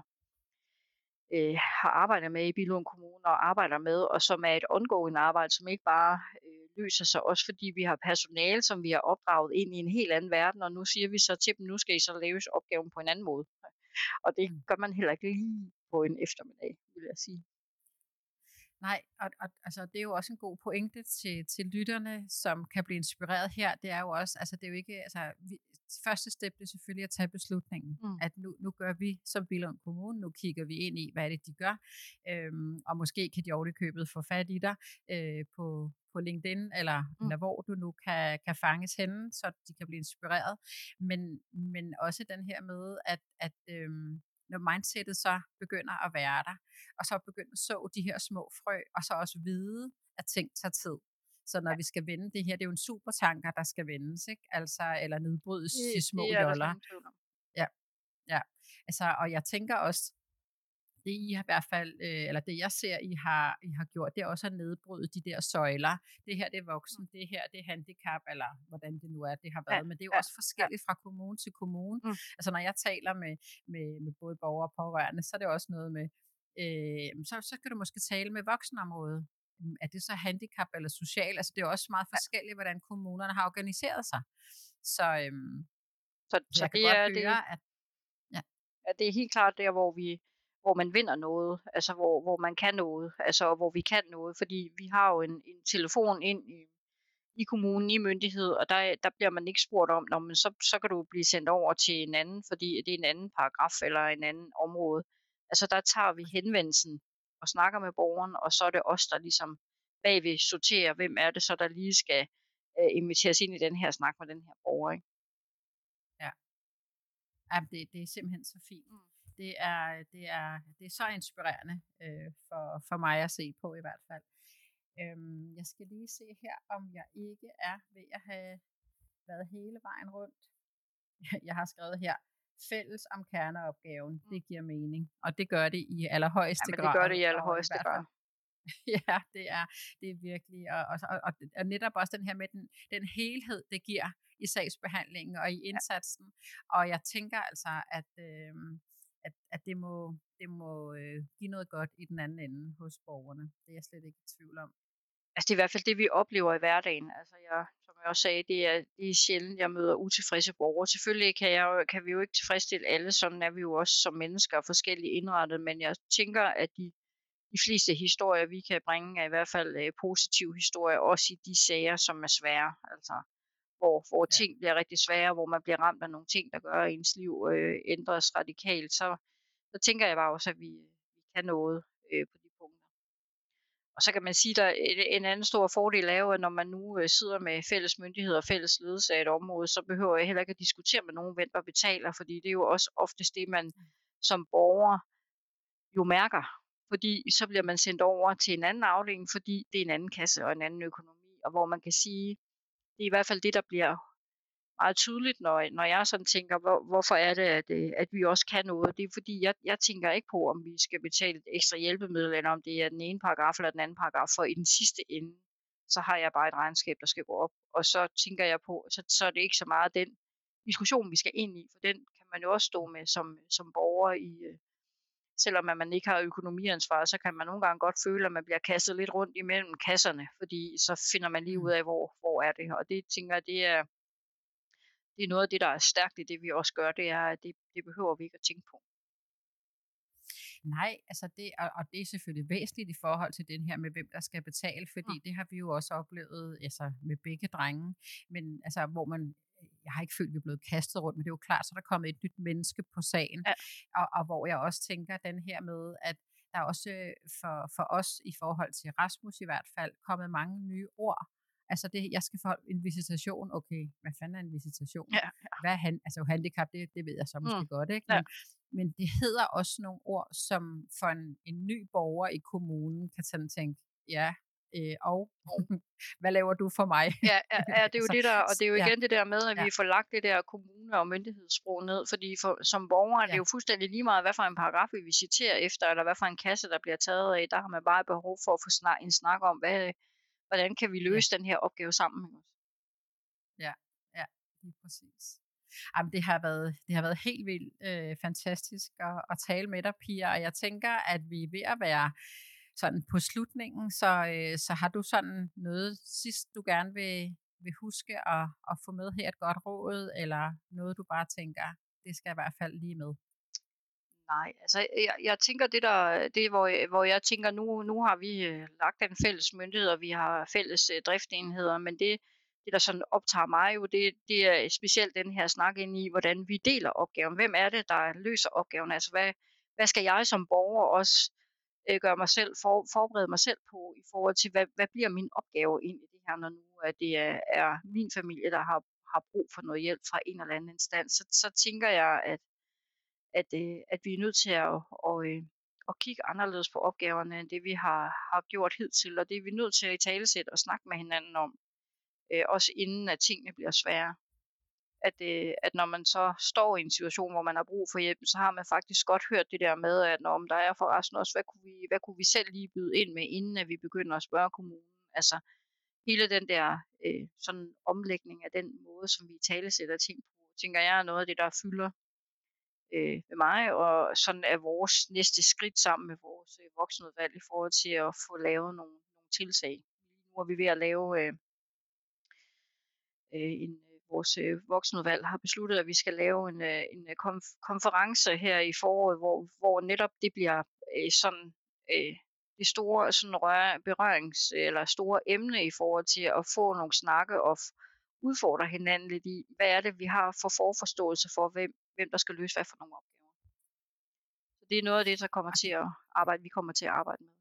øh, har arbejdet med i Bilund Kommune og arbejder med, og som er et ongoing arbejde, som ikke bare øh, løser sig, også fordi vi har personale, som vi har opdraget ind i en helt anden verden, og nu siger vi så til dem, nu skal I så løse opgaven på en anden måde. Og det mm. gør man heller ikke lige på en eftermiddag, vil jeg sige. Nej, og, og altså, det er jo også en god pointe til, til lytterne, som kan blive inspireret her. Det er jo også, altså det er jo ikke, altså vi, første step er selvfølgelig at tage beslutningen, mm. at nu, nu gør vi som Billund Kommune, nu kigger vi ind i, hvad er det, de gør, øhm, og måske kan de købet få fat i dig øh, på, på LinkedIn, eller, mm. eller hvor du nu kan, kan fanges henne, så de kan blive inspireret. Men, men også den her med, at, at øhm, når mindsetet så begynder at være der, og så begynder at så de her små frø, og så også vide, at ting tager tid. Så når ja. vi skal vende det her, det er jo en supertanker, der skal vendes, ikke? Altså, eller nedbrydes i små joller. Ja, ja. Altså, og jeg tænker også, det I har i hvert fald, øh, eller det jeg ser, I har, I har gjort, det er også at nedbryde de der søjler. Det her, det er voksen, mm. det her, det er handicap, eller hvordan det nu er, det har været. Ja, Men det er jo ja, også forskelligt fra kommune til kommune. Mm. Altså når jeg taler med, med, med både borgere og pårørende, så er det også noget med, øh, så, så kan du måske tale med voksenområdet. Er det så handicap eller social? Altså det er også meget forskelligt, hvordan kommunerne har organiseret sig. Så, øhm, så, så det er høre, det, at, ja. ja, det er helt klart der, hvor vi hvor man vinder noget, altså hvor, hvor man kan noget, altså hvor vi kan noget, fordi vi har jo en, en telefon ind i, i kommunen, i myndighed, og der, der bliver man ikke spurgt om, når man så, så kan du blive sendt over til en anden, fordi det er en anden paragraf eller en anden område. Altså der tager vi henvendelsen og snakker med borgeren, og så er det os, der ligesom bagved sorterer, hvem er det så, der lige skal øh, inviteres ind i den her snak med den her borger. Ikke? Ja. Jamen, det, det er simpelthen så fint. Mm det er, det er, det er så inspirerende øh, for, for mig at se på i hvert fald. Øhm, jeg skal lige se her, om jeg ikke er ved at have været hele vejen rundt. [laughs] Jeg har skrevet her, fælles om kerneopgaven, mm. det giver mening. Og det gør det i allerhøjeste grad. Ja, det gør det i allerhøjeste grad. [laughs] ja, det er, det er virkelig, og, og, og, og netop også den her med den, den helhed, det giver i sagsbehandlingen og i indsatsen. Ja. Og jeg tænker altså, at, øh, at, at det må, det må øh, give noget godt i den anden ende hos borgerne. Det er jeg slet ikke i tvivl om. Altså det er i hvert fald det, vi oplever i hverdagen. Altså jeg, som jeg også sagde, det er, det er sjældent, jeg møder utilfredse borgere. Selvfølgelig kan, jeg, kan vi jo ikke tilfredsstille alle, sådan er vi jo også som mennesker forskellige indrettet, men jeg tænker, at de, de fleste historier, vi kan bringe, er i hvert fald øh, positive historier, også i de sager, som er svære. Altså, hvor, hvor ting bliver rigtig svære, hvor man bliver ramt af nogle ting, der gør, at ens liv øh, ændres radikalt, så, så tænker jeg bare også, at vi, vi kan noget øh, på de punkter. Og så kan man sige, at en anden stor fordel er jo, at når man nu øh, sidder med fælles myndigheder og fælles ledelse af et område, så behøver jeg heller ikke at diskutere med nogen, hvem der betaler, fordi det er jo også oftest det, man som borger jo mærker. Fordi så bliver man sendt over til en anden afdeling, fordi det er en anden kasse og en anden økonomi, og hvor man kan sige, det er i hvert fald det, der bliver meget tydeligt, når, når jeg sådan tænker, hvor, hvorfor er det, at, øh, at vi også kan noget. Det er fordi, jeg, jeg tænker ikke på, om vi skal betale et ekstra hjælpemiddel, eller om det er den ene paragraf eller den anden paragraf, for i den sidste ende, så har jeg bare et regnskab, der skal gå op. Og så tænker jeg på, så, så er det ikke så meget den diskussion, vi skal ind i, for den kan man jo også stå med som, som borger i, øh, selvom man ikke har økonomiansvar, så kan man nogle gange godt føle, at man bliver kastet lidt rundt imellem kasserne, fordi så finder man lige ud mm. af, hvor, hvor er det. Og det tænker jeg, det er, det er noget af det, der er stærkt i det, vi også gør, det er, at det, det behøver vi ikke at tænke på. Nej, altså det, og, og det er selvfølgelig væsentligt i forhold til den her med, hvem der skal betale, fordi ja. det har vi jo også oplevet altså med begge drenge, men altså hvor man jeg har ikke følt, at vi er blevet kastet rundt, men det er jo klart, så der er kommet et nyt menneske på sagen. Ja. Og, og hvor jeg også tænker den her med, at der er også for, for os i forhold til Rasmus i hvert fald kommet mange nye ord Altså, det, jeg skal få en visitation. Okay, hvad fanden er en visitation? Ja, ja. Hvad er han, altså handicap, det, det ved jeg så måske mm. godt, ikke? Ja. Men, men det hedder også nogle ord, som for en, en ny borger i kommunen kan sådan tænke, ja, øh, og [laughs] hvad laver du for mig? Ja, ja, ja det er [laughs] jo Så- det der, og det er jo ja. igen det der med, at Ja. vi får lagt det der kommune- og myndighedssprog ned, fordi for, som borger er det Ja. jo fuldstændig lige meget, hvad for en paragraf vi visiterer efter, eller hvad for en kasse, der bliver taget af. Der har man bare behov for at få snak, en snak om, hvad, hvordan kan vi løse den her opgave sammen. ikke også? Lige præcis. Jamen, det har været, det har været helt vildt øh, fantastisk at, at tale med dig, Pia, og jeg tænker, at vi er ved at være sådan på slutningen, så, øh, så har du sådan noget sidst, du gerne vil, vil huske at, at få med her et godt råd, eller noget, du bare tænker, det skal i hvert fald lige med. Nej, altså jeg, jeg tænker det der, det hvor, hvor jeg tænker, nu, nu har vi øh, lagt en fælles myndighed, og vi har fælles øh, driftenheder, men det, det der sådan optager mig jo, det, det er specielt den her snak ind i, hvordan vi deler opgaven. Hvem er det, der løser opgaven? Altså hvad, hvad skal jeg som borger også øh, gøre mig selv, for, forberede mig selv på i forhold til, hvad, hvad bliver min opgave ind i det her, når nu at det er, er min familie, der har, har brug for noget hjælp fra en eller anden instans, så, så tænker jeg, at at, øh, at vi er nødt til at, og, øh, at kigge anderledes på opgaverne, end det vi har, har gjort hidtil, og det er vi nødt til at i talesæt og snakke med hinanden om, øh, også inden at tingene bliver svære. At, øh, at når man så står i en situation, hvor man har brug for hjælp, så har man faktisk godt hørt det der med, at når om der er forresten også, hvad kunne, vi, hvad kunne vi selv lige byde ind med, inden at vi begynder at spørge kommunen. Altså hele den der øh, sådan omlægning af den måde, som vi talesætter ting på, tænker jeg er noget af det, der fylder øh, med mig, og sådan er vores næste skridt sammen med vores øh, voksenudvalg i forhold til at få lavet nogle, nogle tiltag. Lige nu er vi ved at lave øh, øh, en, vores øh, voksenudvalg har besluttet, at vi skal lave en, øh, en øh, konference her i foråret, hvor, hvor netop det bliver sådan det store sådan rør, berørings eller store emne i forhold til at få nogle snakke og udfordre hinanden lidt i, hvad er det, vi har for forforståelse for, hvem, hvem der skal løse hvad for nogle opgaver. Så det er noget af det, der kommer til at arbejde, vi kommer til at arbejde med.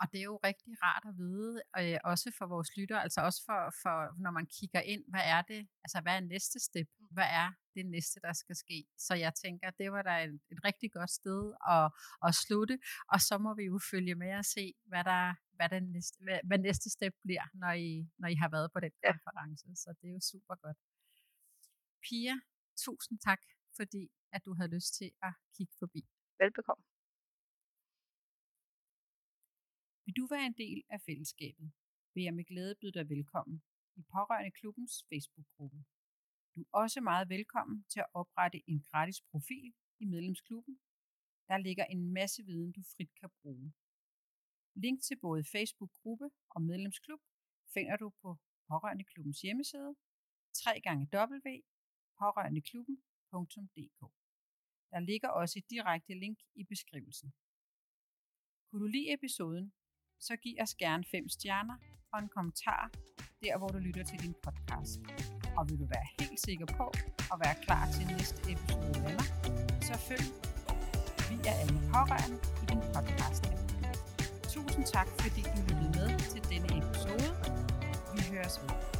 Og det er jo rigtig rart at vide, øh, også for vores lytter, altså også for, for, når man kigger ind, hvad er det, altså hvad er næste step? Hvad er det næste, der skal ske? Så jeg tænker, det var da et, et rigtig godt sted at, at slutte, og så må vi jo følge med og se, hvad, der, hvad, den næste, hvad, hvad næste step bliver, når I, når I har været på den Ja. konference. Så det er jo super godt. Pia, tusind tak, fordi at du havde lyst til at kigge forbi. Velbekomme. Vil du være en del af fællesskabet, vil jeg med glæde byde dig velkommen i Pårørende Klubbens Facebook-gruppe. Du er også meget velkommen til at oprette en gratis profil i medlemsklubben. Der ligger en masse viden, du frit kan bruge. Link til både Facebook-gruppe og medlemsklub finder du på Pårørende Klubbens hjemmeside www.pårørendeklubben.dk Der ligger også et direkte link i beskrivelsen. Kunne du lide episoden, så giv os gerne fem stjerner og en kommentar der, hvor du lytter til din podcast. Og vil du være helt sikker på at være klar til næste episode lander, så følg Vi er alle pårørende i din podcast. Tusind tak, fordi du lyttede med til denne episode. Vi høres ved.